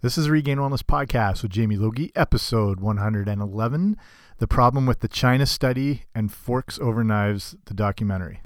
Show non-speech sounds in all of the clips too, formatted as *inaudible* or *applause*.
This is Regained Wellness Podcast with Jamie Logie, episode 111 The Problem with the China Study and Forks Over Knives, the documentary.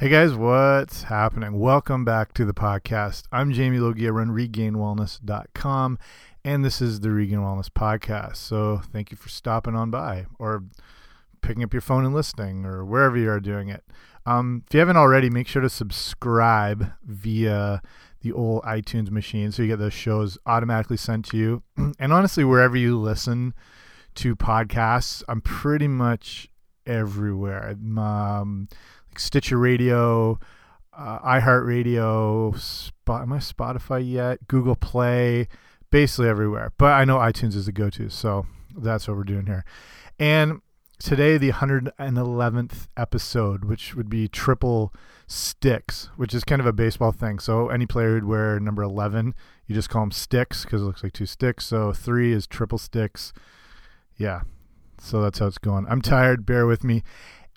Hey guys, what's happening? Welcome back to the podcast. I'm Jamie Logie. I run regainedwellness.com, and this is the Regained Wellness Podcast. So thank you for stopping on by or picking up your phone and listening or wherever you are doing it. Um, if you haven't already, make sure to subscribe via the old iTunes machine so you get those shows automatically sent to you. *clears throat* and honestly, wherever you listen to podcasts, I'm pretty much everywhere. Um, Stitcher Radio, uh, iHeartRadio, Spot, am I Spotify yet? Google Play, basically everywhere. But I know iTunes is the go-to, so that's what we're doing here. And today, the 111th episode, which would be triple sticks, which is kind of a baseball thing. So any player would wear number 11, you just call them sticks because it looks like two sticks. So three is triple sticks. Yeah. So that's how it's going. I'm tired. Bear with me.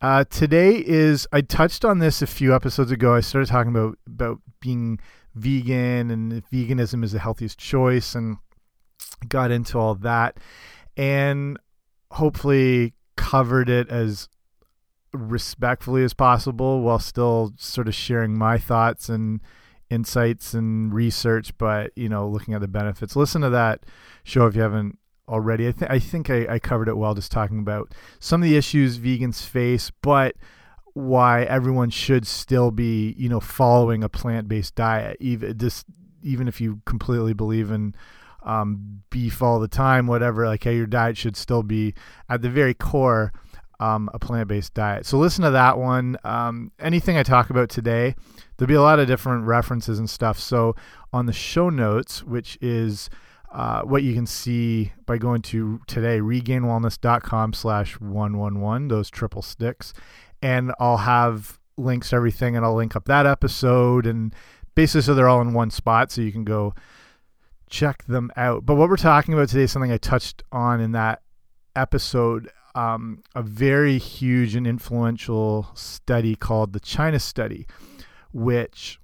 Uh, today is I touched on this a few episodes ago. I started talking about about being vegan and veganism is the healthiest choice, and got into all that, and hopefully covered it as respectfully as possible while still sort of sharing my thoughts and insights and research but you know looking at the benefits listen to that show if you haven't already. I, th I think I, I covered it well just talking about some of the issues vegans face, but why everyone should still be, you know, following a plant-based diet, even just even if you completely believe in um, beef all the time, whatever. Like hey, your diet should still be at the very core um, a plant-based diet. So listen to that one. Um, anything I talk about today, there'll be a lot of different references and stuff. So on the show notes, which is uh, what you can see by going to today regainedwellness.com slash 111 those triple sticks. And i'll have links to everything and i'll link up that episode and basically so they're all in one spot so you can go check them out. But what we're talking about today is something i touched on in that episode um, a very huge and influential study called the china study which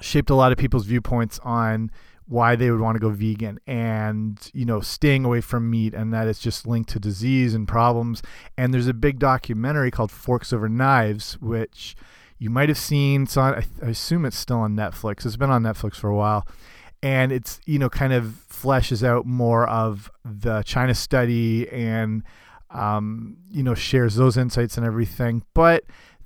shaped a lot of people's viewpoints on why they would want to go vegan and you know staying away from meat and that it's just linked to disease and problems. And there's a big documentary called forks over knives which you might have seen. So I, I assume it's still on netflix. It's been on netflix for a while. And it's you know kind of fleshes out more of the china study and um, you know shares those insights and everything. But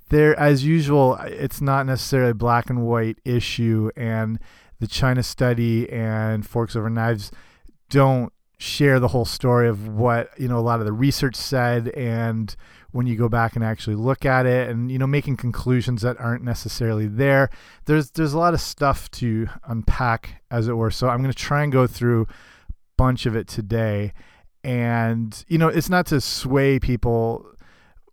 there as usual it's not necessarily a black and white issue. And the China study and Forks Over Knives don't share the whole story of what you know a lot of the research said and when you go back and actually look at it and you know making conclusions that aren't necessarily there. There's there's a lot of stuff to unpack as it were. So i'm going to try and go through a bunch of it today. And you know it's not to sway people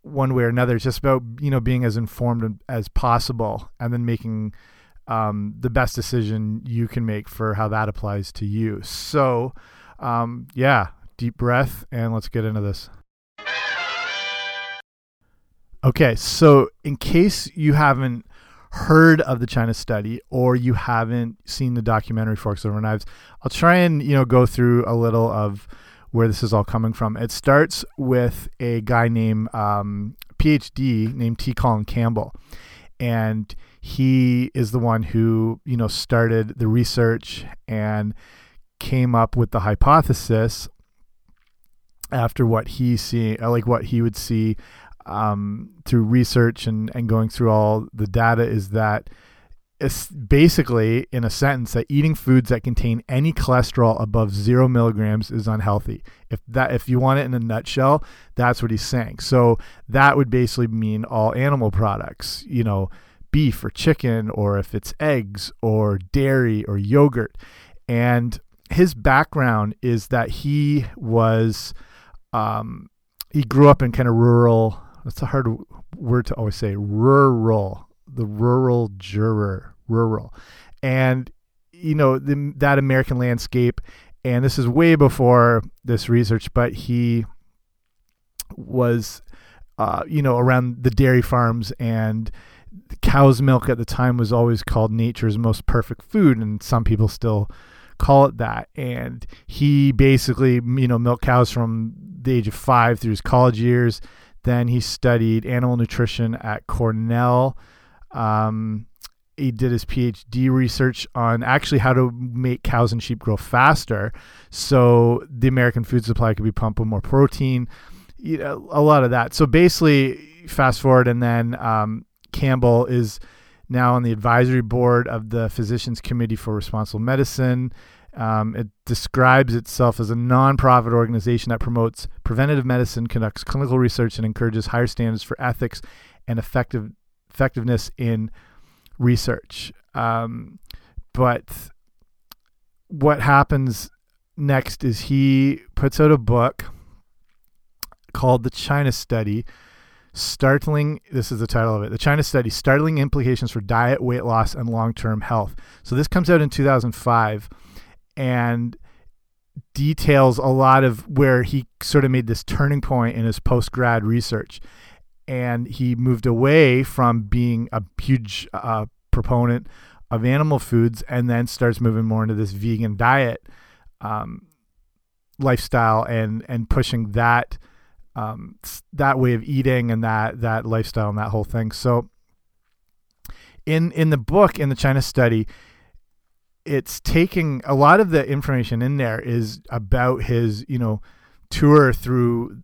one way or another. It's just about you know being as informed as possible and then making um, the best decision you can make for how that applies to you. So, um, yeah, deep breath and let's get into this. Okay, so in case you haven't heard of the China study or you haven't seen the documentary Forks Over Knives, I'll try and you know go through a little of where this is all coming from. It starts with a guy named um, PhD named T. Colin Campbell, and he is the one who you know started the research and came up with the hypothesis after what he see uh, like what he would see um, through research and and going through all the data is that it's basically in a sentence that eating foods that contain any cholesterol above zero milligrams is unhealthy. If that, if you want it in a nutshell, that's what he's saying. So that would basically mean all animal products, you know, beef or chicken or if it's eggs or dairy or yogurt. And his background is that he was, um, he grew up in kind of rural, that's a hard word to always say, rural, the rural juror, rural. And you know the, that American landscape, and this is way before this research, but he was, uh, you know, around the dairy farms and cow's milk at the time was always called nature's most perfect food, and some people still call it that. And he basically, you know, milked cows from the age of five through his college years. Then he studied animal nutrition at Cornell. Um, he did his PhD research on actually how to make cows and sheep grow faster, so the American food supply could be pumped with more protein. You know, a lot of that. So basically, fast forward, and then um, Campbell is now on the advisory board of the Physicians Committee for Responsible Medicine. Um, it describes itself as a nonprofit organization that promotes preventative medicine, conducts clinical research, and encourages higher standards for ethics and effective effectiveness in research. Um, but what happens next is he puts out a book called The China Study. Startling, this is the title of it. The China Study Startling Implications for Diet, Weight Loss, and Long Term Health. So this comes out in 2005 and details a lot of where he sort of made this turning point in his post grad research and he moved away from being a huge uh, proponent of animal foods and then starts moving more into this vegan diet um, lifestyle and and pushing that um, that way of eating and that that lifestyle and that whole thing. So in in the book in the China study, it's taking a lot of the information in there is about his you know tour through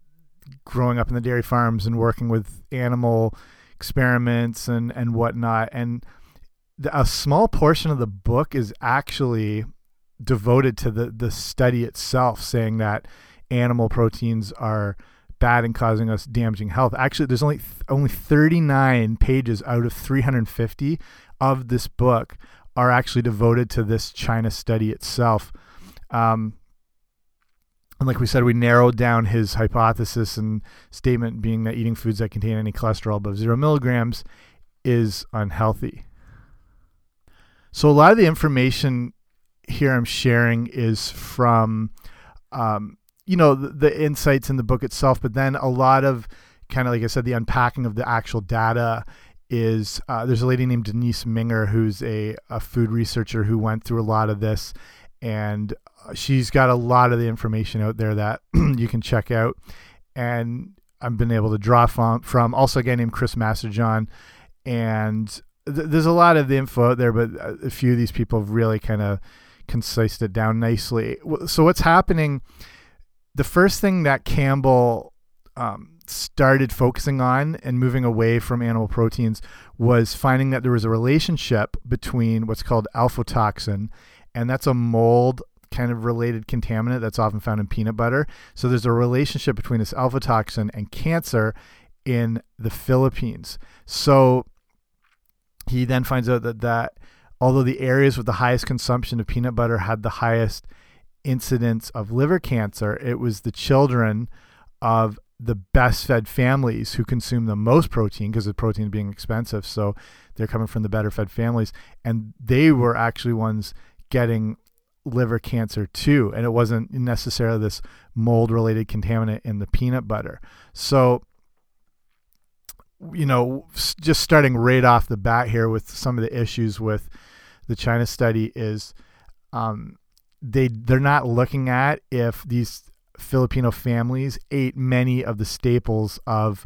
growing up in the dairy farms and working with animal experiments and and whatnot and the, a small portion of the book is actually devoted to the the study itself saying that animal proteins are bad and causing us damaging health actually there's only th only 39 pages out of 350 of this book are actually devoted to this China study itself um, and like we said, we narrowed down his hypothesis and statement being that eating foods that contain any cholesterol above zero milligrams is unhealthy. So a lot of the information here I'm sharing is from, um, you know, the, the, insights in the book itself, but then a lot of kind of like I said, the unpacking of the actual data is uh, there's a lady named Denise Minger who's a, a food researcher who went through a lot of this and she's got a lot of the information out there that *clears throat* you can check out. And I've been able to draw from, from also a guy named Chris Masterjohn. And th there's a lot of the info out there, but a few of these people have really kind of concised it down nicely. So what's happening? The first thing that Campbell um, started focusing on and moving away from animal proteins was finding that there was a relationship between what's called aflatoxin, and that's a mold kind of related contaminant that's often found in peanut butter. So there's a relationship between this aflatoxin and cancer in the Philippines. So he then finds out that that although the areas with the highest consumption of peanut butter had the highest incidence of liver cancer, it was the children of the best fed families who consume the most protein because of protein being expensive. So they're coming from the better fed families. And they were actually ones getting liver cancer too, and it wasn't necessarily this mold related contaminant in the peanut butter. So, you know, just starting right off the bat here with some of the issues with the China study is um, they they're not looking at if these Filipino families ate many of the staples of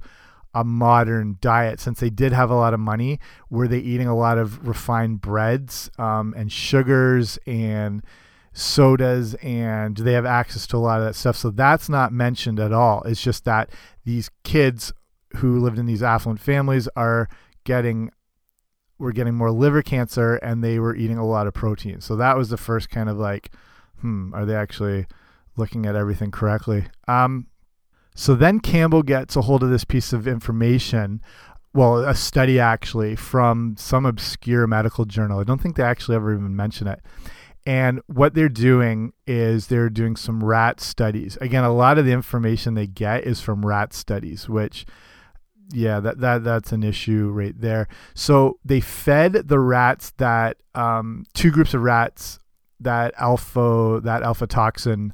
a modern diet since they did have a lot of money were they eating a lot of refined breads um, and sugars and sodas and do they have access to a lot of that stuff. So that's not mentioned at all. It's just that these kids who lived in these affluent families are getting were getting more liver cancer and they were eating a lot of protein. So that was the first kind of like, hmm, are they actually looking at everything correctly? Um, so then Campbell gets a hold of this piece of information, well, a study actually from some obscure medical journal. I don't think they actually ever even mention it. And what they're doing is they're doing some rat studies. Again, a lot of the information they get is from rat studies, which yeah, that that that's an issue right there. So they fed the rats that um, two groups of rats that alpha that aflatoxin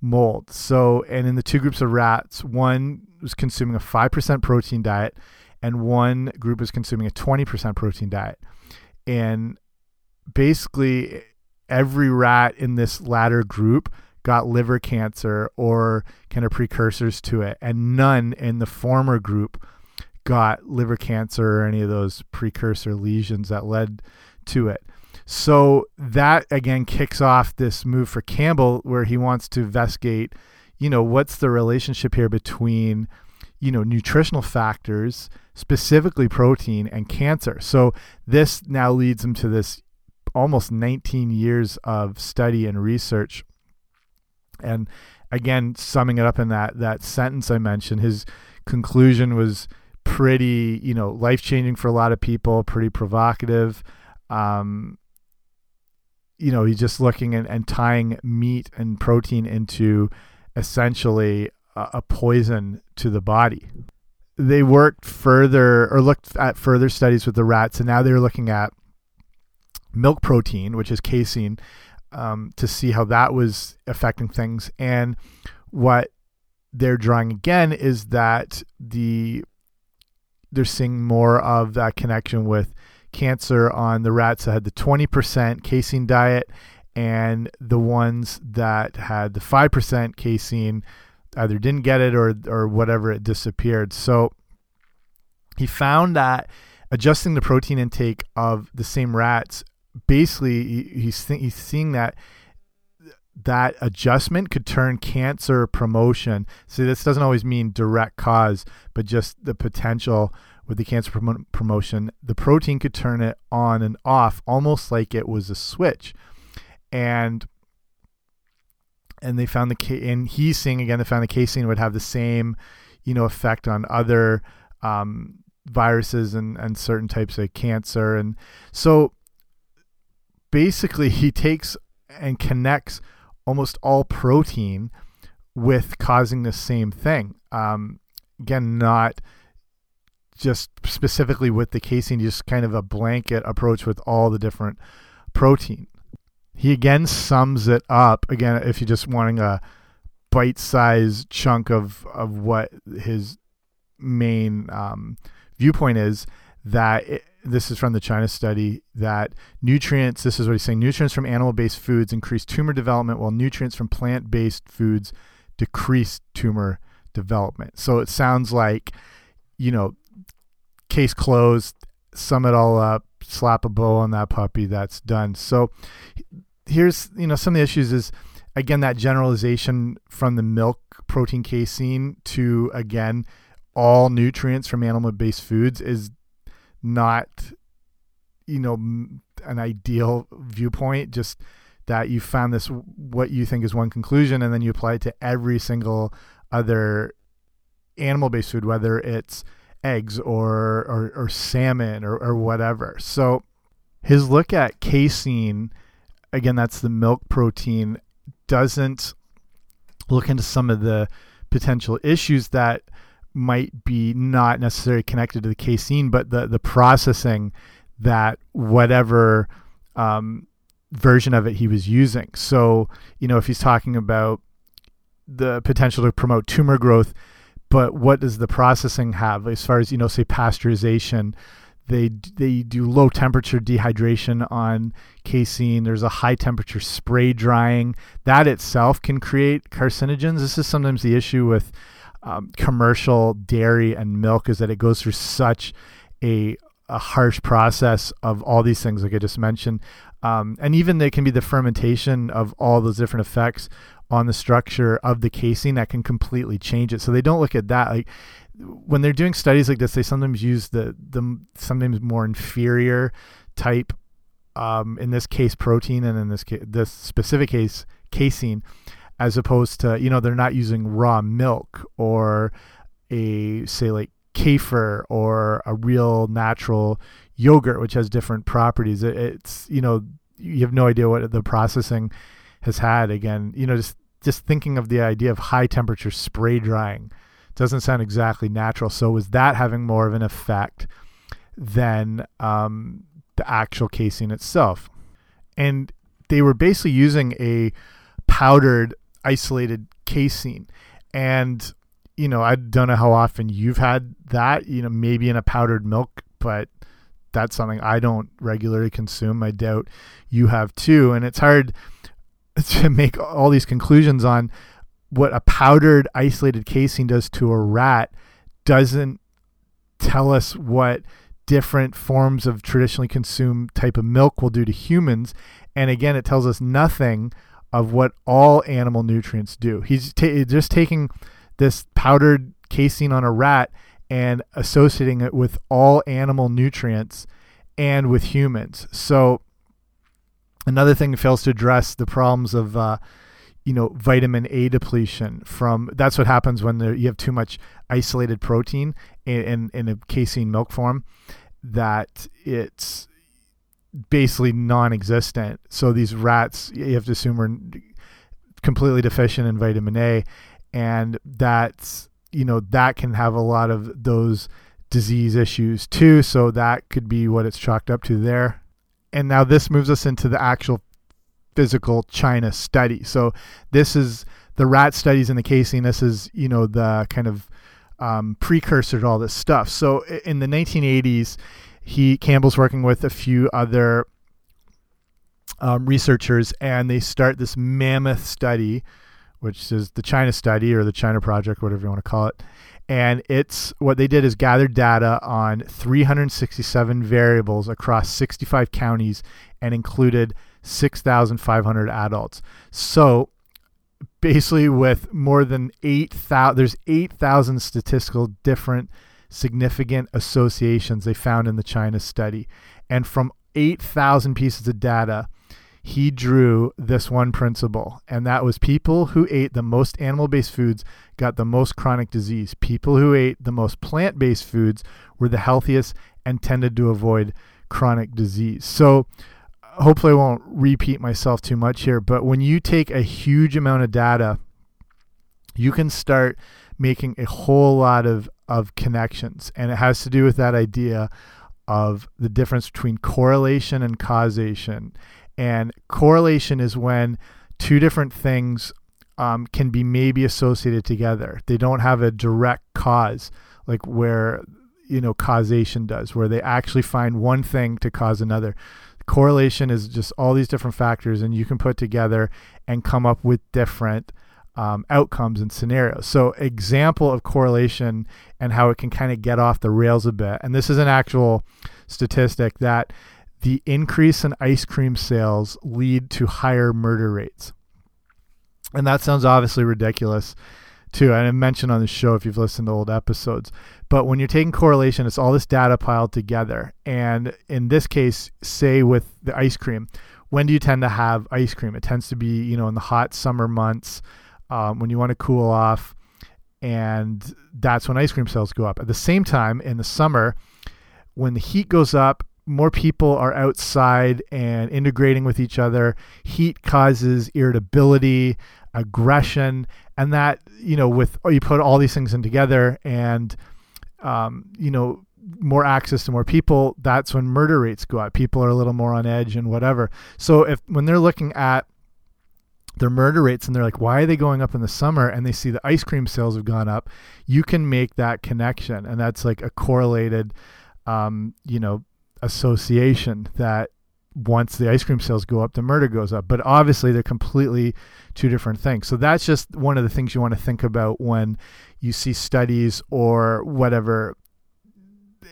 mold. So, and in the two groups of rats, one was consuming a 5% protein diet and one group was consuming a 20% protein diet. And basically every rat in this latter group got liver cancer or kind of precursors to it and none in the former group got liver cancer or any of those precursor lesions that led to it. So that again kicks off this move for Campbell where he wants to investigate, you know, what's the relationship here between, you know, nutritional factors, specifically protein and cancer. So this now leads him to this almost 19 years of study and research. And again, summing it up in that that sentence I mentioned, his conclusion was pretty, you know, life changing for a lot of people, pretty provocative. Um, you know, he's just looking and, and tying meat and protein into essentially a, a poison to the body. They worked further or looked at further studies with the rats, and now they're looking at milk protein, which is casein, um, to see how that was affecting things. And what they're drawing again is that the they're seeing more of that connection with cancer on the rats that had the 20% casein diet and the ones that had the 5% casein either didn't get it or or whatever it disappeared. So he found that adjusting the protein intake of the same rats basically he's he's seeing that that adjustment could turn cancer promotion. See, this doesn't always mean direct cause, but just the potential with the cancer prom promotion, the protein could turn it on and off almost like it was a switch. And and they found the and he's seeing again they found the casein would have the same, you know, effect on other um, viruses and and certain types of cancer. And so basically *laughs* he takes and connects almost all protein with causing the same thing. Um, again, not just specifically with the casein, just kind of a blanket approach with all the different protein. He again sums it up again if you're just wanting a bite-sized chunk of of what his main um, viewpoint is that it, this is from the China study that nutrients this is what he's saying nutrients from animal-based foods increase tumor development while nutrients from plant-based foods decrease tumor development. So it sounds like you know case closed, sum it all up, slap a bow on that puppy, that's done. So here's, you know, some of the issues is again that generalization from the milk protein casein to again all nutrients from animal based foods is not you know an ideal viewpoint just that you found this what you think is one conclusion and then you apply it to every single other animal based food whether it's eggs or or, or salmon or, or whatever. So his look at casein, again, that's the milk protein, doesn't look into some of the potential issues that might be not necessarily connected to the casein, but the the processing that whatever um, version of it he was using. So you know, if he's talking about the potential to promote tumor growth, but what does the processing have? As far as you know say pasteurization they they do low temperature dehydration on casein. There's a high temperature spray drying. That itself can create carcinogens. This is sometimes the issue with um, commercial dairy and milk is that it goes through such a a harsh process of all these things like I just mentioned um, and even they can be the fermentation of all those different effects on the structure of the casein that can completely change it. So they don't look at that like when they're doing studies like this, they sometimes use the the sometimes more inferior type, um, in this case protein, and in this case, this specific case casein, as opposed to you know they're not using raw milk or a say like kefir or a real natural yogurt, which has different properties. It, it's you know you have no idea what the processing has had. Again, you know just just thinking of the idea of high temperature spray drying doesn't sound exactly natural. So was that having more of an effect than um, the actual casein itself? And they were basically using a powdered isolated casein and you know i don't know how often you've had that you know maybe in a powdered milk but that's something i don't regularly consume. I doubt you have too. And it's hard *laughs* to make all these conclusions on what a powdered isolated casein does to a rat doesn't tell us what different forms of traditionally consumed type of milk will do to humans. And again it tells us nothing of what all animal nutrients do. He's just taking this powdered casein on a rat and associating it with all animal nutrients and with humans. So another thing fails to address the problems of uh, you know vitamin A depletion from that's what happens when there, you have too much isolated protein in, in, in a casein milk form that it's basically non-existent so these rats you have to assume are completely deficient in vitamin A and that's you know that can have a lot of those disease issues too so that could be what it's chalked up to there and now this moves us into the actual physical China study. So this is the rat studies in the casein. This is you know the kind of um, precursor to all this stuff. So in the 1980s, he Campbell's working with a few other um, researchers, and they start this mammoth study, which is the China study or the China project, whatever you want to call it. And it's what they did is gather data on 367 variables across 65 counties and included 6,500 adults. So basically, with more than 8,000, there's 8,000 statistical different significant associations they found in the China study. And from 8,000 pieces of data, he drew this one principle, and that was people who ate the most animal based foods got the most chronic disease. People who ate the most plant based foods were the healthiest and tended to avoid chronic disease. So, hopefully I won't repeat myself too much here, but when you take a huge amount of data, you can start making a whole lot of, of connections. And it has to do with that idea of the difference between correlation and causation. And correlation is when two different things um, can be maybe associated together. They don't have a direct cause, like where you know causation does, where they actually find one thing to cause another correlation is just all these different factors and you can put together and come up with different um, outcomes and scenarios. So example of correlation and how it can kind of get off the rails a bit. And this is an actual statistic that the increase in ice cream sales lead to higher murder rates. And that sounds obviously ridiculous too. And I mentioned on the show if you've listened to old episodes. But when you're taking correlation, it's all this data piled together. And in this case, say with the ice cream, when do you tend to have ice cream? It tends to be, you know, in the hot summer months um, when you want to cool off. And that's when ice cream sales go up. At the same time, in the summer, when the heat goes up, more people are outside and integrating with each other. Heat causes irritability, aggression, and that, you know, with you put all these things in together and um, you know, more access to more people, that's when murder rates go up. People are a little more on edge and whatever. So if when they're looking at their murder rates and they're like, why are they going up in the summer? And they see the ice cream sales have gone up, you can make that connection. And that's like a correlated, um, you know, association that once the ice cream sales go up, the murder goes up. But obviously, they're completely two different things. So that's just one of the things you want to think about when you see studies or whatever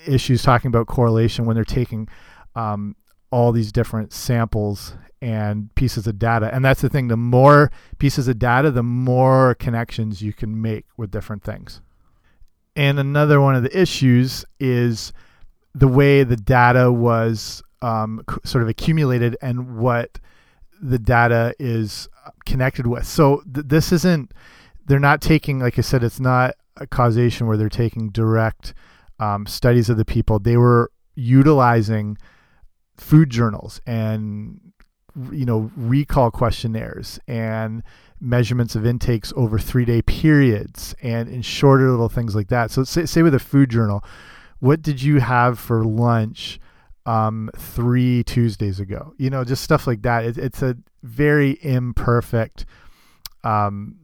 issues talking about correlation when they're taking um, all these different samples and pieces of data. And that's the thing the more pieces of data, the more connections you can make with different things. And another one of the issues is the way the data was um, sort of accumulated and what the data is connected with. So th this isn't, they're not taking, like I said, it's not a causation where they're taking direct um, studies of the people. They were utilizing food journals and you know recall questionnaires and measurements of intakes over three day periods and in shorter little things like that so say, say with a food journal what did you have for lunch um, three Tuesdays ago. You know, just stuff like that. It, it's a very imperfect um,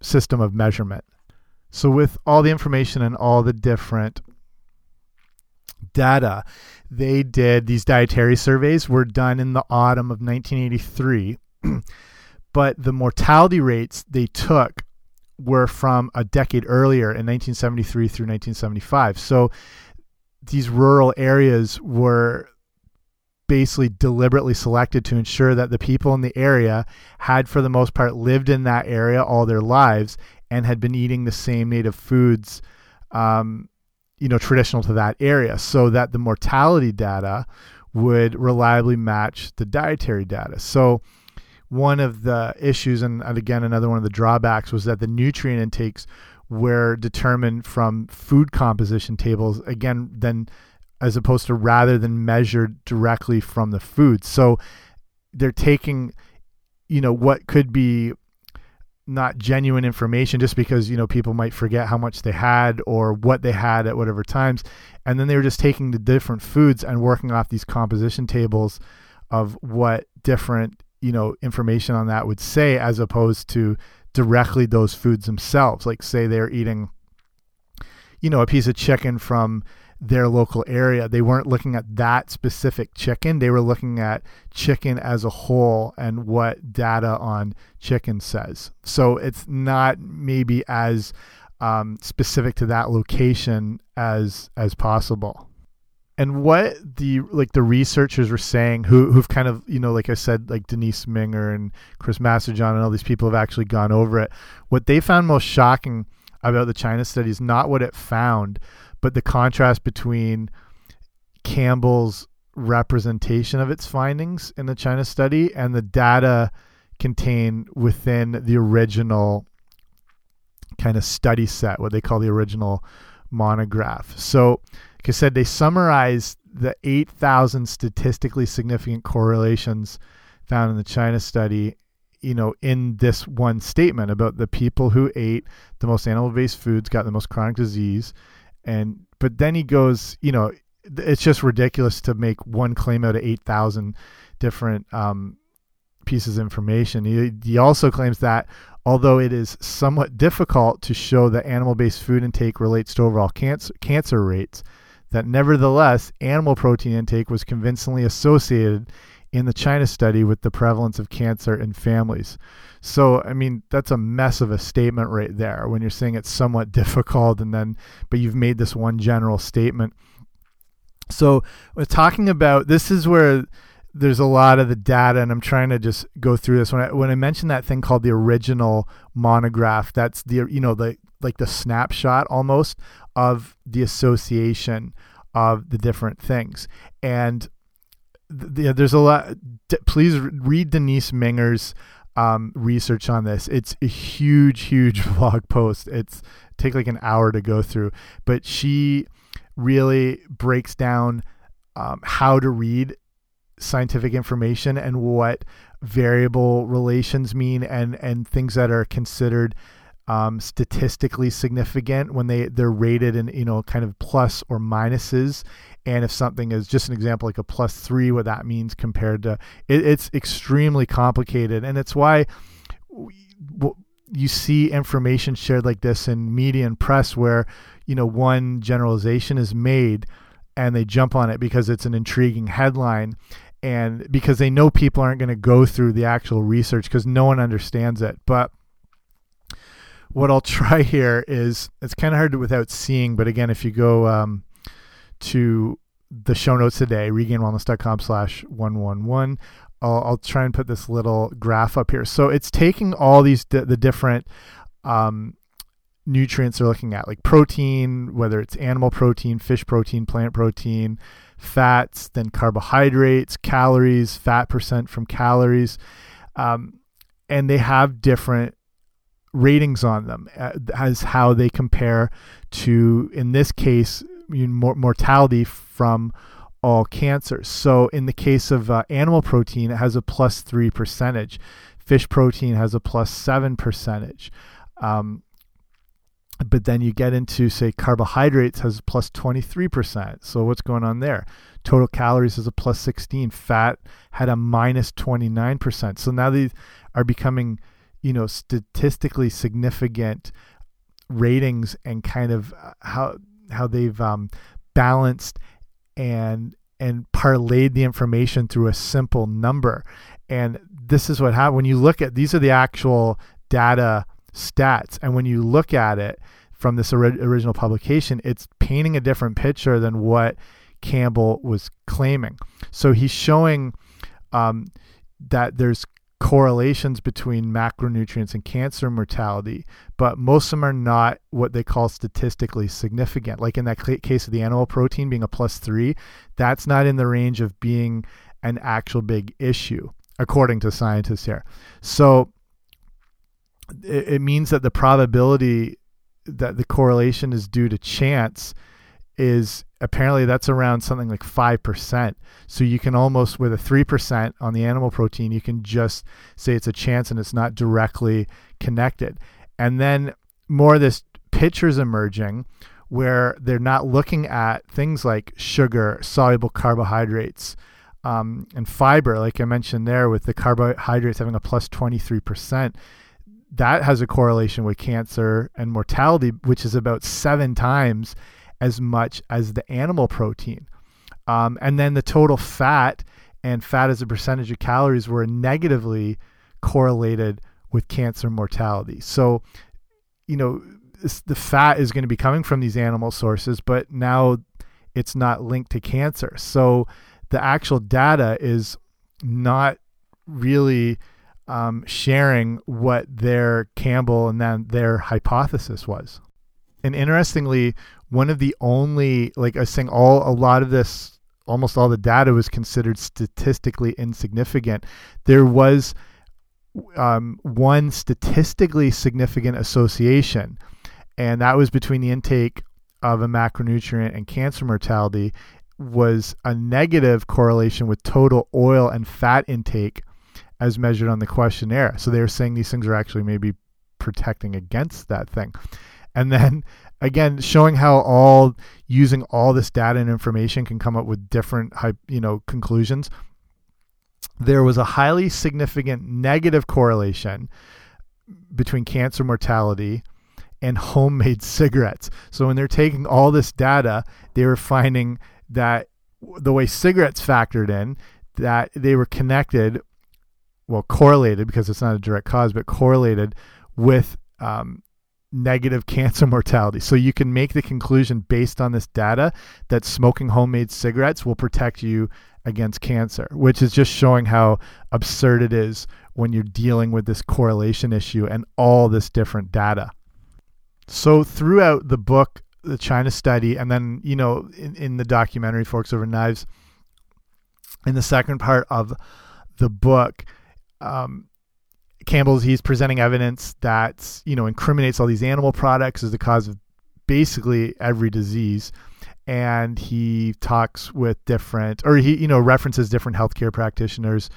system of measurement. So, with all the information and all the different data, they did these dietary surveys were done in the autumn of 1983. *clears throat* but the mortality rates they took were from a decade earlier in 1973 through 1975. So these rural areas were basically deliberately selected to ensure that the people in the area had, for the most part, lived in that area all their lives and had been eating the same native foods, um, you know, traditional to that area, so that the mortality data would reliably match the dietary data. So one of the issues, and, again, another one of the drawbacks, was that the nutrient intakes were determined from food composition tables, again, then as opposed to rather than measured directly from the food. So they're taking, you know, what could be not genuine information just because you know people might forget how much they had or what they had at whatever times. And then they were just taking the different foods and working off these composition tables of what different you know information on that would say as opposed to directly those foods themselves. Like say they're eating you know a piece of chicken from their local area. They weren't looking at that specific chicken. They were looking at chicken as a whole and what data on chicken says. So it's not maybe as um, specific to that location as as possible. And what the like the researchers were saying who who've kind of you know like I said like Denise Minger and Chris Masterjohn and all these people have actually gone over it. What they found most shocking about the China study is not what it found but the contrast between Campbell's representation of its findings in the China study and the data contained within the original kind of study set what they call the original monograph. So like I said, they summarized the 8,000 statistically significant correlations found in the China study, you know, in this one statement about the people who ate the most animal-based foods got the most chronic disease, and but then he goes, you know, it's just ridiculous to make one claim out of 8,000 different um, pieces of information. He, he also claims that although it is somewhat difficult to show that animal-based food intake relates to overall cancer cancer rates that nevertheless animal protein intake was convincingly associated in the China study with the prevalence of cancer in families. So, I mean, that's a mess of a statement right there when you're saying it's somewhat *laughs* difficult and then, but you've made this one general statement. So, we're talking about this is where there's a lot of the data, and I'm trying to just go through this. When I when I mentioned that thing called the original monograph, that's the you know the like the snapshot almost of the association of the different things. And th there's a lot. Please read Denise Minger's um, research on this. It's a huge, huge *laughs* blog post. It's take like an hour to go through, but she really breaks down um, how to read scientific information and what variable relations mean and and things that are considered um, statistically significant when they they're rated in you know kind of plus or minuses. And if something is just an example like a plus three what that means compared to it, it's extremely complicated. And it's why you see information shared like this in media and press where you know one generalization is made and they jump on it because it's an intriguing headline. And because they know people aren't going to go through the actual research because no one understands it. But what I'll *laughs* try here is it's kind of hard to, without seeing, but again, if you go um, to the show notes today, regainedwellness.com slash 111, I'll, I'll try and put this little graph up here. So it's taking all these, the different um, nutrients they're looking at, like protein, whether it's animal protein, fish protein, plant protein, fats, then carbohydrates, calories, fat percent from calories. Um, and they have different ratings on them uh, as how they compare to, in this case, mortality from all cancers. So in the case of uh, animal protein, it has a plus three percentage. Fish protein has a plus seven percentage. Um, but then you get into say carbohydrates has plus 23% so what's going on there total calories is a plus 16 fat had a minus 29% so now these are becoming you know statistically significant ratings and kind of uh, how how they've um, balanced and and parlayed the information through a simple number and this is what happened when you look at these are the actual data stats. And when you look at it from this ori original publication, it's painting a different picture than what Campbell was claiming. So he's showing um, that there's correlations between macronutrients and cancer mortality, but most of them are not what they call statistically significant. Like in that case of the animal protein being a plus three, that's not in the range of being an actual big issue, according to scientists here. So it, it means that the probability that the correlation is due to chance is apparently that's around something like 5%. So you can almost, with a 3% on the animal protein, you can just say it's a chance and it's not directly connected. And then more of this pictures emerging where they're not looking at things like sugar, soluble carbohydrates, um, and fiber, like I mentioned there, with the carbohydrates having a plus 23% that has a correlation with cancer and mortality, which is about seven times as much as the animal protein. Um, and then the total fat and fat as a percentage of calories were negatively correlated with cancer mortality. So, you know, the fat is going to be coming from these animal sources, but now it's not linked to cancer. So the actual data is not really um, sharing what their Campbell and then their hypothesis was. And interestingly, one of the only, like I was saying, all a lot of this, almost all the data was considered statistically insignificant. There was um, one statistically significant association, and that was between the intake of a macronutrient and cancer mortality was a negative correlation with total oil and fat intake as measured on the questionnaire. So they were saying these things are actually maybe protecting against that thing. And then again, showing how all using all this data and information can come up with different you know conclusions. There was a highly significant negative correlation between cancer mortality and homemade *laughs* cigarettes. So when they're taking all this data, they were finding that the way cigarettes factored in, that they were connected well correlated because it's not a direct cause, but correlated with um, negative cancer *laughs* mortality. So you can make the conclusion based on this data that smoking homemade cigarettes will protect you against cancer, which is just showing how absurd it is when you're dealing with this correlation issue and all this different data. So throughout the book, the China study, and then, you know, in, in the documentary Forks Over Knives, in the second part of the book, um, Campbell's he's presenting evidence that you know incriminates all these animal products as the cause of basically every disease. And he talks with different or he you know references different healthcare practitioners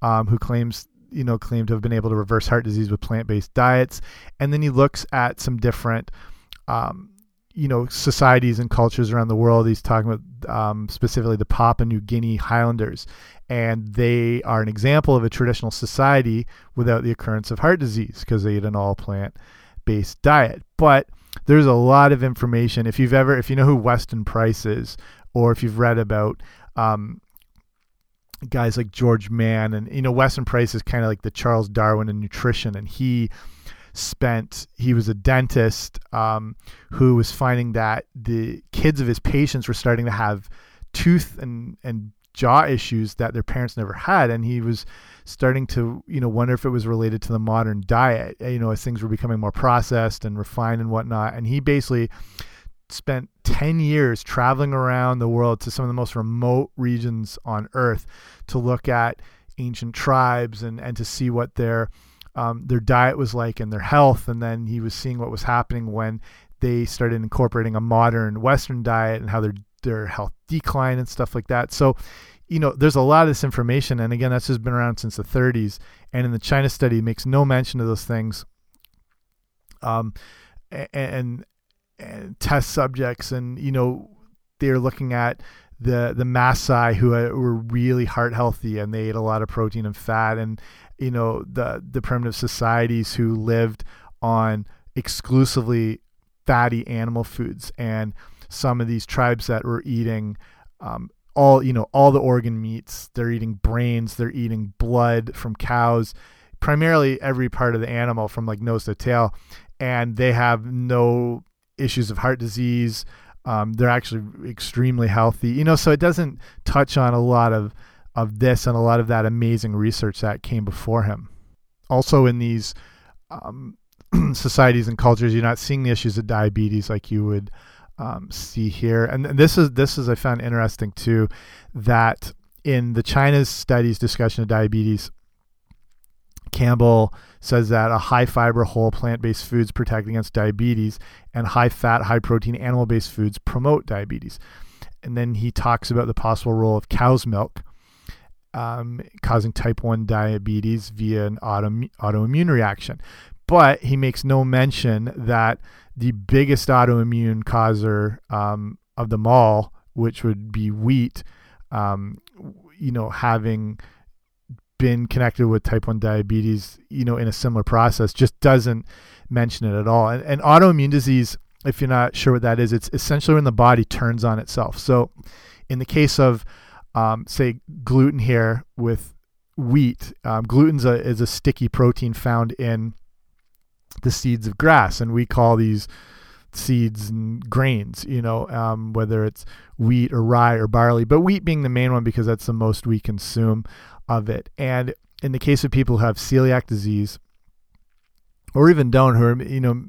um, who claims you know claim to have been able to reverse heart disease with plant-based diets. And then he looks at some different um, you know societies and cultures around the world. He's talking about um, specifically the Papua New Guinea Highlanders, and they are an example of a traditional society without the occurrence of heart disease because they eat an all plant based diet. But there's a lot of information. If you've ever, if you know who Weston Price is, or if you've read about um, guys like George Mann, and you know Weston Price is kind of like the Charles Darwin in nutrition, and he spent he was a dentist um, who was finding that the kids of his patients were starting to have tooth and and jaw issues that their parents never had and he was starting to you know wonder if it was related to the modern diet you know as things were becoming more processed and refined and whatnot and he basically spent 10 years traveling around the world to some of the most remote regions on earth to look at ancient tribes and and to see what their um, their diet was like and their health. And then he was seeing what was happening when they started incorporating a modern Western diet and how their their health decline and stuff like that. So, you know, there's a lot of this information, and again, that's just been around since the 30s. And in the China study, makes no mention of those things. Um, and, and test subjects, and you know they're looking at the the Maasai who were really heart healthy and they ate a lot of protein and fat, and you know the the primitive societies who lived on exclusively fatty animal foods, and some of these tribes that were eating um, all you know all the organ meats. They're eating brains. They're eating blood from cows, primarily every part of the animal from like nose to tail, and they have no issues of heart disease. Um, they're actually extremely healthy, you know. So it doesn't touch on a lot of of this and a lot of that amazing research that came before him. Also, in these um, *clears throat* societies and cultures, you're not seeing the issues of diabetes like you would um, see here. And this is this is I found interesting too, that in the China's studies discussion of diabetes, Campbell says that a high fiber, whole plant based foods protect against diabetes, and high fat, high protein animal based foods promote diabetes. And then he talks about the possible role of cow's milk um, causing type 1 diabetes via an auto, autoimmune reaction. But he makes no mention that the biggest autoimmune causer um, of them all, which would be wheat, um, you know, having been connected with type 1 diabetes, you know, in a similar process, just doesn't mention it at all. And, and autoimmune disease, if you're not sure what that is, it's essentially when the body turns on itself. So, in the case of, um, say, gluten here with wheat, um, gluten is a sticky protein found in the seeds of grass, and we call these seeds and grains, you know, um, whether it's wheat or rye or barley, but wheat being the main one because that's the most we consume of it. And in the case of people who have celiac disease, or even don't, who are, you know,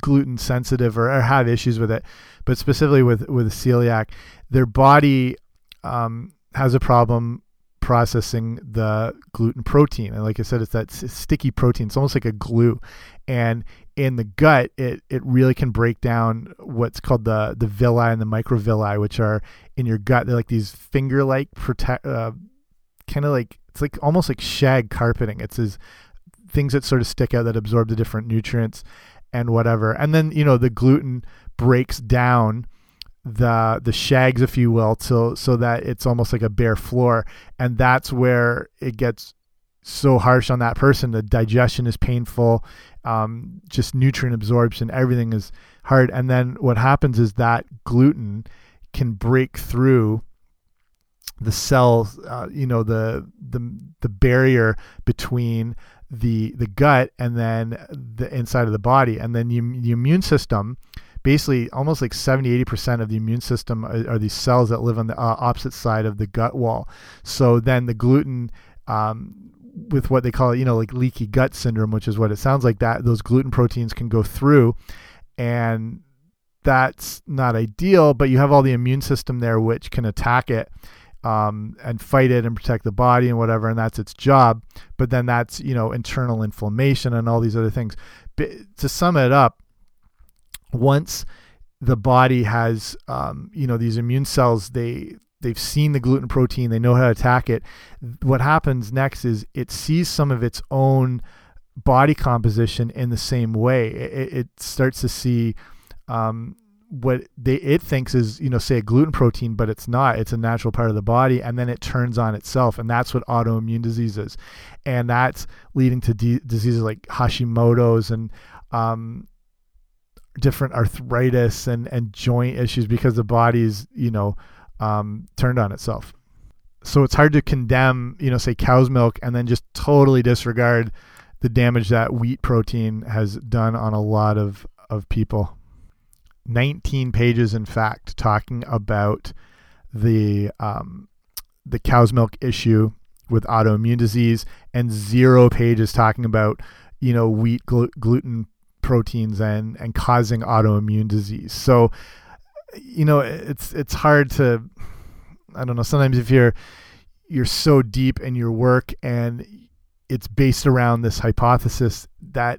gluten sensitive or, or have issues with it, but specifically with, with celiac, their body um, has a problem processing the gluten protein. And like I said, it's that sticky protein. It's almost like a glue. And in the gut, it, it really can break down what's called the, the villi and the microvilli, which are in your gut. They're like these finger like uh, kind of like, it's like almost like shag carpeting. It's these things that sort of stick out that absorb the different nutrients and whatever. And then, you know, the gluten breaks down the the shags, if you will, so so that it's almost like a bare floor, and that's where it gets so harsh on that person. The digestion is painful, um, just nutrient absorption, everything is hard, and then what happens is that gluten can break through the cells, uh, you know, the the the barrier between the the gut and then the inside of the body, and then the, the immune system basically almost like 70 80% of the immune system are, are these cells that live on the uh, opposite side of the gut wall. So then the gluten um, with what they call you know like leaky gut syndrome which is what it sounds like that those gluten proteins can go through and that's not ideal but you have all the immune system there which can attack it um, and fight it and protect the body and whatever and that's its job. But then that's you know internal inflammation and all these other things. But to sum it up once the body has um, you know these immune cells they they've seen the gluten protein they know how to attack it what happens next is it sees some of its own body composition in the same way. It, it starts to see um, what they it thinks is you know say a gluten protein but it's not. It's a natural part of the body and then it turns on itself and that's what autoimmune disease is. And that's leading to diseases like hashimoto's and um, different arthritis and and joint issues because the body's you know um, turned on itself. So it's hard to condemn you know say cow's milk and then just totally disregard the damage that wheat protein has done on a lot of of people. 19 pages in fact talking about the um, the cow's milk issue with autoimmune disease and zero pages talking about you know wheat gl gluten proteins and and causing autoimmune disease. So, you know, it's it's hard to I don't know, sometimes if you're you're so deep in your work and it's based around this hypothesis that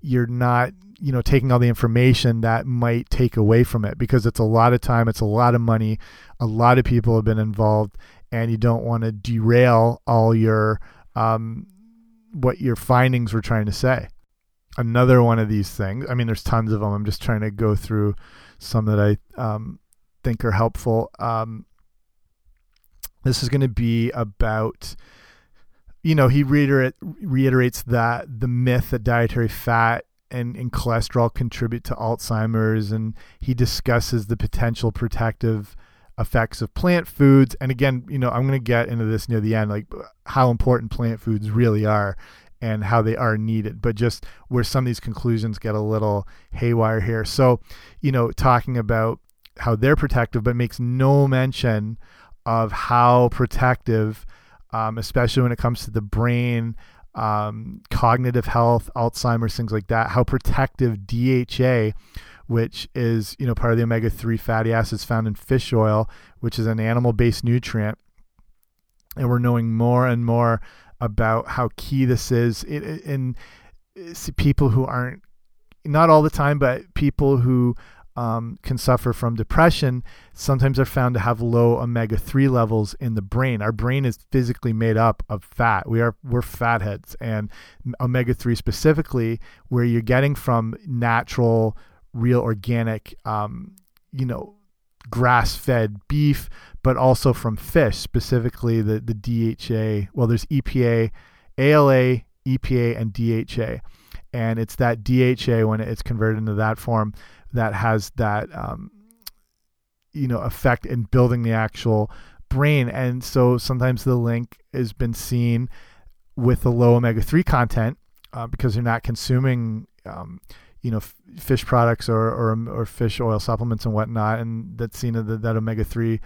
you're not you know taking all the information that might take away from it because it's a lot of time it's a lot of money a lot of people have been involved and you don't want to derail all your um, what your findings were trying to say another one of these things. I mean, there's tons of them. I'm just trying to go through some that I um, think are helpful. Um, this is going to be about, you know, he reiterate, reiterates that the myth that dietary fat and, and cholesterol contribute to Alzheimer's, and he discusses the potential protective effects of plant foods. And again, you know, I'm going to get into this near the end, like how important plant foods really are and how they are needed, but just where some of these conclusions get a little haywire here. So, you know, talking about how they're protective, but makes no mention of how protective, um, especially when it comes to the brain, um, cognitive health, Alzheimer's, things like that, how protective DHA, which is you know part of the omega three fatty acids found in fish oil, which is an animal based nutrient, and we're knowing more and more about how key this is. In, in people who aren't not all the time, but people who um, can suffer from depression sometimes are found to have low omega-3 levels in the brain. Our brain is physically made up of fat. We are we're fatheads. And omega-3 specifically where you're getting from natural real organic um, you know grass-fed beef but also from fish specifically the the DHA well there's EPA ALA EPA and DHA and it's that DHA when it's converted into that form that has that um, you know effect in building the actual brain. And so sometimes the link has been seen with the low omega-3 content uh, because you're not consuming um, you know fish products or, or or fish oil supplements and whatnot and that's seen that, that omega-3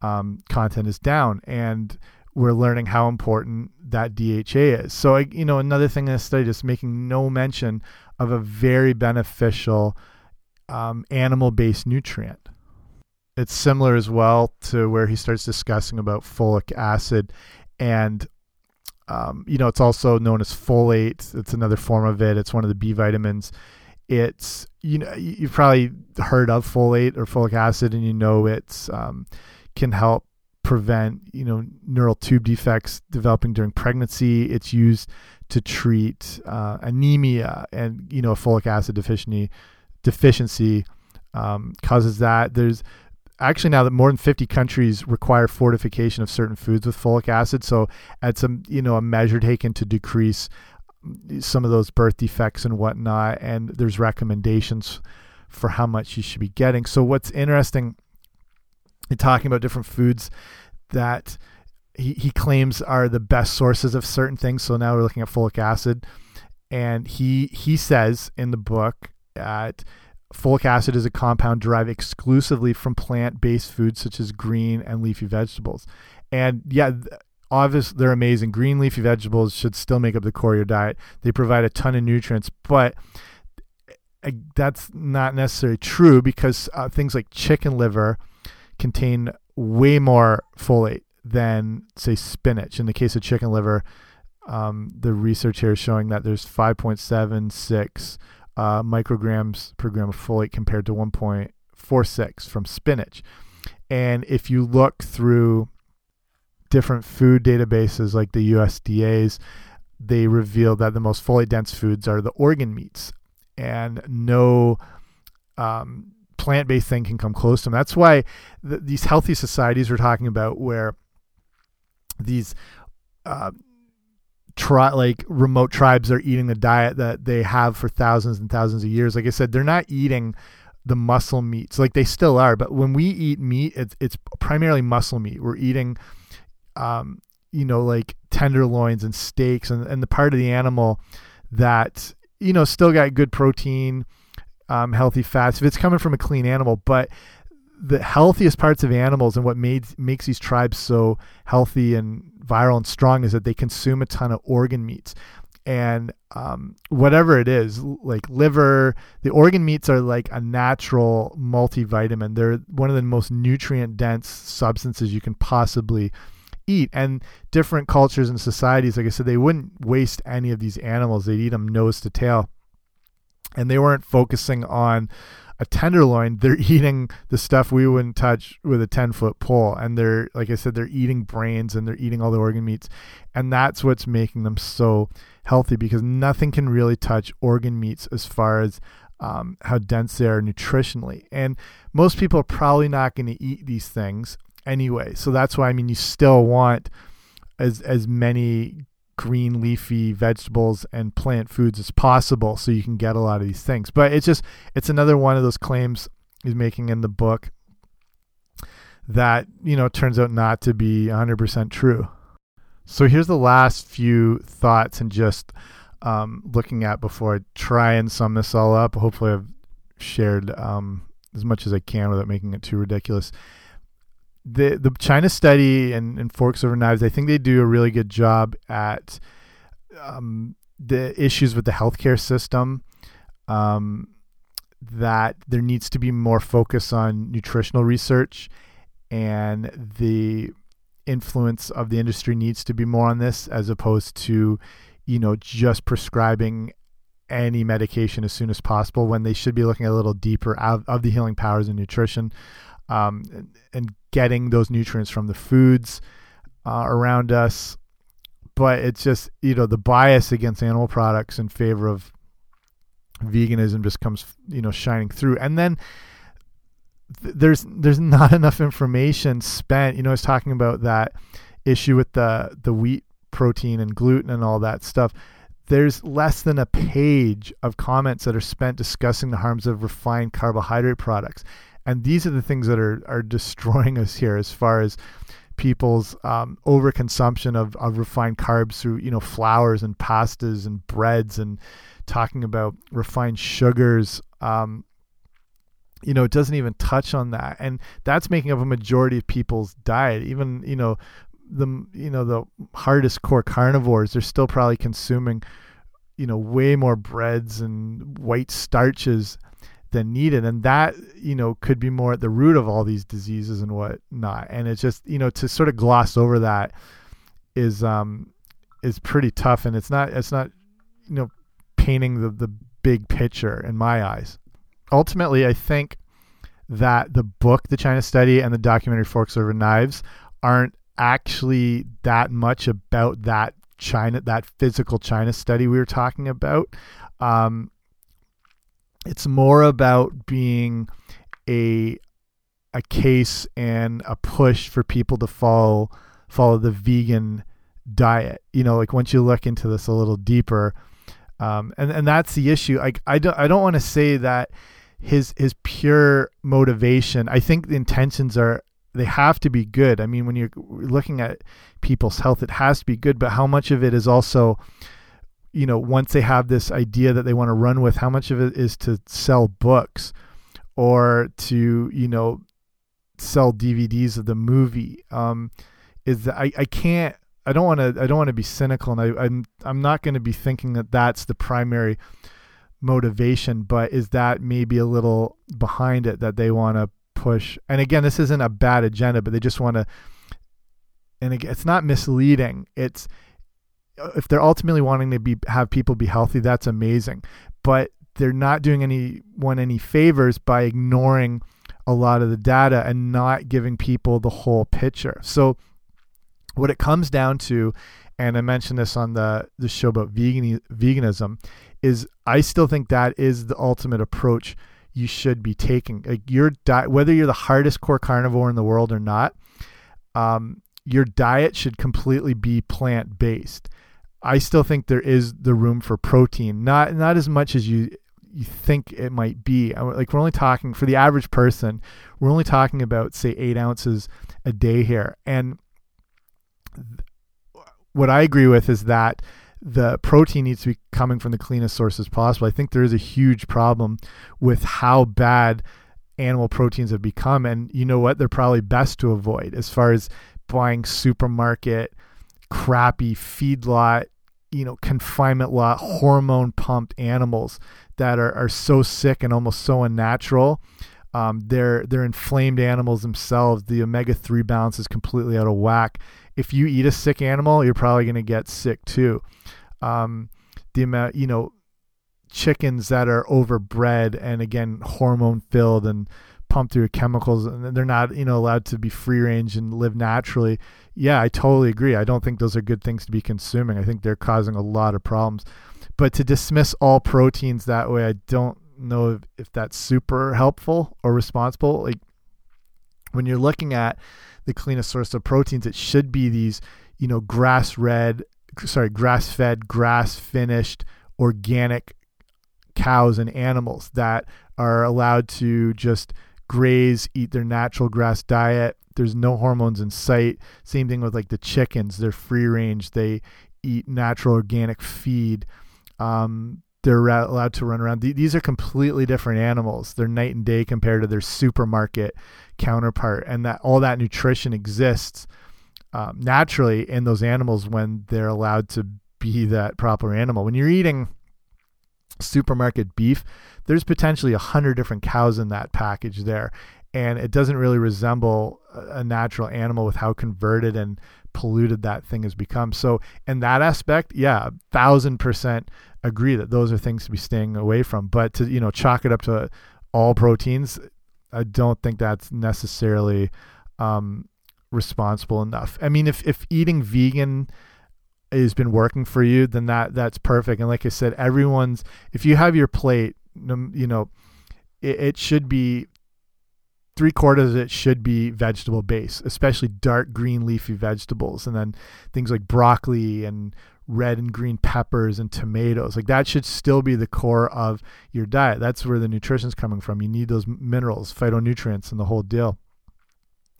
um, content is down and we're learning how important that DHA is. So, you know, another thing in this study is making no mention of a very beneficial um, animal based nutrient. It's similar as well to where he starts discussing about folic acid. And, um, you know, it's also known as folate. It's another form of it. It's one of the B vitamins. It's, you know, you've probably heard of folate or folic acid and you know it's um, can help prevent, you know, neural tube defects developing during pregnancy. It's used to treat uh, anemia and, you know, folic acid deficiency deficiency um, causes that. There's actually now that more than 50 countries require fortification of certain foods with folic acid. So at a you know, a measure taken to decrease some of those birth defects and whatnot. And there's recommendations for how much you should be getting. So what's interesting in talking about different foods that he, he claims are the best sources of certain things. So now we're looking at folic acid. And he he says in the book that folic acid is a compound derived exclusively from plant-based foods such as green and leafy vegetables. And yeah, obviously they're amazing. Green leafy vegetables should still make up the core of your diet. They provide a ton of nutrients, but eh, that's not necessarily true because uh, things like chicken liver contain way more folate than say spinach. In the case of chicken liver, um, the research here is showing that there's 5.76 uh, micrograms per gram of folate compared to 1.46 from spinach. And if you look through different food databases like the USDA's, they reveal that the most folate dense foods are the organ meats, and no um, plant based thing can come close to them. That's why th these healthy societies we're talking about, where these uh, tri- like remote tribes are eating the diet that they have for thousands and thousands of years. Like I said, they're not eating the muscle meats like they still are, but when we eat meat, it's it's primarily muscle meat. We're eating, um, you know, like tenderloins and steaks and and the part of the animal that you know still got good protein, um, healthy fats if it's coming from a clean animal, but the healthiest parts of animals and what made makes these tribes so healthy and viral and strong is that they consume a ton of organ meats. And um, whatever it is like liver the organ meats are like a natural multivitamin. They're one of the most nutrient dense substances you can possibly eat and different cultures and societies like i said they wouldn't waste any of these animals they'd eat them nose to tail and they weren't focusing on a tenderloin, they're *laughs* eating the stuff we wouldn't touch with a 10 foot pole. And they're, like I said, they're eating brains and they're eating all the organ meats. And that's what's making them so healthy because nothing can really touch organ meats as far as um, how dense they are nutritionally. And most people are probably not going to eat these things anyway. So that's why I mean you still want as as many green leafy vegetables and plant foods as possible so you can get a lot of these things. But it's just it's another one of those claims he's making in the book that, you know, turns out not to be 100% true. So here's the last few thoughts and just um, looking at before I try and sum this all up. Hopefully, I've shared um, as much as I can without making it too ridiculous. The the China study and, and forks over knives, I think they do a really good job at um, the issues with the healthcare system. Um, that there needs to be more focus on nutritional research, and the influence of the industry needs to be more on this as opposed to you know, just prescribing any medication as soon as possible when they should be looking a little deeper out of the healing powers of nutrition um, and, and, getting those nutrients from the foods uh, around us. But it's just, you know, the bias against animal products in favor of veganism just comes, you know, shining through. And then th there's there's not *laughs* enough information spent. You know, I was talking about that issue with the the wheat protein and gluten and all that stuff, there's less than a page of comments that are spent discussing the harms of refined carbohydrate products. And these are the things that are, are destroying us here as far as people's um, overconsumption of, of refined carbs through, you know, flours and pastas and breads and talking about refined sugars. Um, you know, it doesn't even touch on that. And that's making up a majority of people's diet. Even, you know, the you know the hardest core carnivores they're still probably consuming you know way more breads and white starches than needed. And that you know could be more at the root of all these diseases and whatnot. And it's just you know to sort of gloss over that is um is pretty tough. And it's not it's not you know painting the the big picture in my eyes. Ultimately i think that the book the china study and the documentary forks over knives aren't actually that much about that China, that physical China study we were talking about. Um, it's more about being a a case and a push for people to follow follow the vegan diet. You know, like once you look into this a little deeper, um, and and that's the issue. Like I don't I don't want to say that his his pure motivation. I think the intentions are they have to be good. I mean, when you're looking at people's health, it has to be good, but how much of it is also, you know, once they have this idea that they want to run with, how much of it is to sell books or to, you know, sell DVDs of the movie? Um, is that I, I can't, I don't want to, I don't want to be cynical and I, I'm, I'm not going to be thinking that that's the primary motivation, but is that maybe a little behind it that they want to push. And again, this isn't a bad agenda, but they just want to. And again, it's not misleading. It's if they're ultimately wanting to be have people be healthy, that's amazing. But they're not doing anyone any favors by ignoring a lot of the data and not giving people the whole picture. So what it comes down to, and I mentioned this on the the show about vegan veganism, is I still think that is the ultimate approach you should be taking. Like your diet, whether you're the hardest core carnivore in the world or not, um, your diet should completely be plant based. I still think there is the room for protein, not not as much as you you think it might be. Like we're only talking for the average person, we're only talking about say eight ounces a day here, and what I agree with is that the protein needs to be coming from the cleanest sources possible. I think there is a huge problem with how bad animal proteins have become. And you know what? They're probably best to avoid as far as buying supermarket, crappy feedlot, you know, confinement lot, hormone pumped animals that are, are so sick and almost so unnatural. Um, they're they're inflamed animals themselves. The omega three balance is completely out of whack. If you eat a sick animal, you're probably going to get sick too um, the amount, you know, chickens that are overbred and again hormone filled and pumped through chemicals and they're not you know allowed to be free range and live naturally. Yeah i totally agree. I don't think those are good things to be consuming. I think they're causing a lot of problems. But to dismiss all proteins that way i don't know if, if that's super helpful or responsible. Like when you're looking at the cleanest source of proteins it should be these you know grass red sorry grass fed grass finished organic cows and animals that are allowed to just graze, eat their natural grass diet. There's no hormones in sight. Same thing with like the chickens. They're free range. They eat natural organic feed. Um, they're allowed to run around. These are completely different animals. They're night and day compared to their supermarket counterpart, and that all that nutrition exists um, naturally in those animals when they're allowed to be that proper animal. When you're eating supermarket beef, there's potentially a hundred different cows in that package there, and it doesn't really resemble a natural animal with how converted and polluted that thing has become. So in that aspect, yeah, thousand percent agree that those are things to be staying away from. But to you know chalk it up to all proteins, I don't think that's necessarily um, responsible enough. I mean, if if eating vegan has been working for you, then that that's perfect. And like I said, everyone's if you have your plate, you know, it, it should be three quarters of it should be vegetable based, especially dark green leafy vegetables, and then things like broccoli and red and green peppers and tomatoes. Like that should still be the core of your diet. That's where the nutrition's coming from. You need those minerals, phytonutrients, and the whole deal.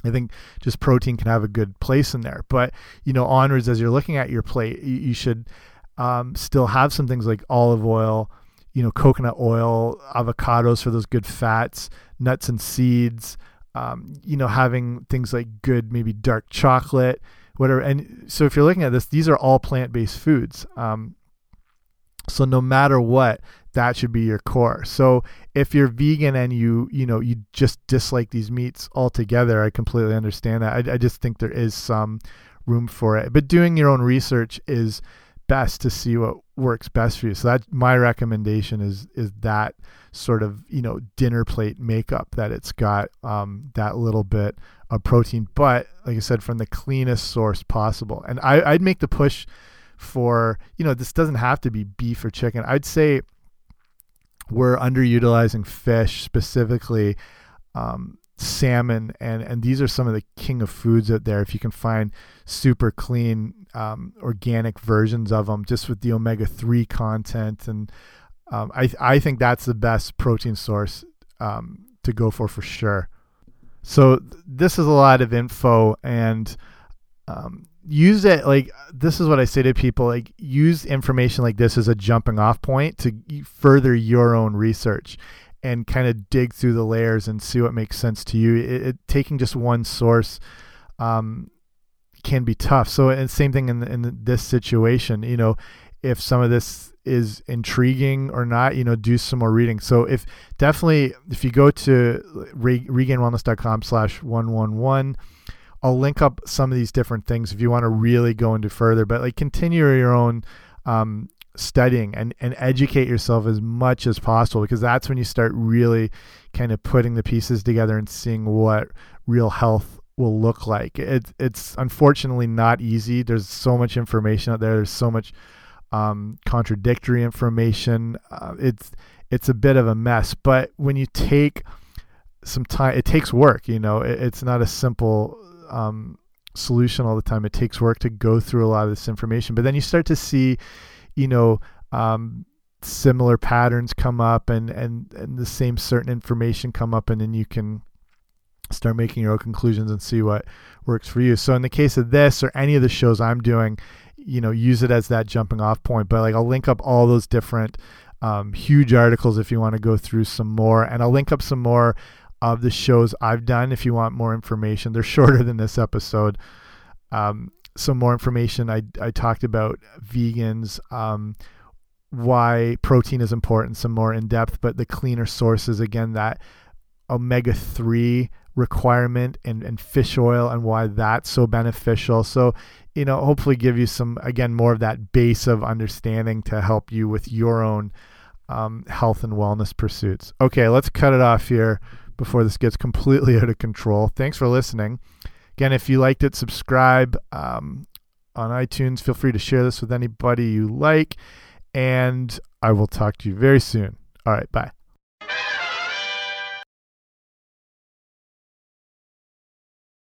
I think just protein can have a good place in there. But, you know, onwards, as you're looking at your plate, you, you should um, still have some things like olive oil, you know, coconut oil, avocados for those good fats, nuts and seeds, um, you know, having things like good, maybe dark chocolate, whatever. And so if you're looking at this, these are all plant based foods. Um, so no matter what, that should be your core. So if you're vegan and you you know you just dislike these meats altogether, I completely understand that. I, I just think there is some room for it. But doing your own research is best to see what works best for you. So that my recommendation is is that sort of you know dinner plate makeup that it's got um, that little bit of protein, but like I said, from the cleanest source possible. And I, I'd make the push for you know this doesn't have to be beef or chicken. I'd say we're underutilizing fish specifically um, salmon and and these are some of the king of foods out there if you can find super clean um, organic versions of them just with the omega-3 content and um, I, I think that's the best protein source um, to go for for sure so this is a lot of info and um, use it like this is what I say to people like use information like this as a jumping off point to further your own research and kind of dig through the layers and see what makes sense to you. It, it, taking just one source um, can be tough. So, and same thing in, in this situation, you know, if some of this is intriguing or not, you know, do some more reading. So if definitely, if you go to re, regainedwellness.com slash 111, I'll link up some of these different things if you want to really go into further, but like continue your own um, studying and, and educate yourself as much as possible because that's when you start really kind of putting the pieces together and seeing what real health will look like. It, it's unfortunately not easy. There's so much information out there. There's so much um, contradictory information. Uh, it's it's a bit of a mess. But when you take some time, it takes work. You know, it, it's not a simple um, solution all the time. It takes work to go through a lot of this information, but then you start to see, you know, um, similar patterns come up and, and, and the same certain information come up, and then you can start making your own conclusions and see what works for you. So in the case of this or any of the shows I'm doing, you know, use it as that jumping off point. But like I'll link up all those different um, huge articles if you want to go through some more, and I'll link up some more of the shows I've done if you want more information. They're *laughs* shorter than this episode. Um, some more information. I, I talked about vegans, um, why protein is important, some more in depth, but the cleaner sources, again, that omega 3 requirement and, and fish oil and why that's so beneficial. So, you know, hopefully give you some, again, more of that base of understanding to help you with your own um, health and wellness pursuits. Okay, let's cut it off here before this gets completely *laughs* out of control. Thanks for listening. Again, if you liked it, subscribe um, on iTunes. Feel free to share this with anybody you like. And I will talk to you very soon. All right, bye.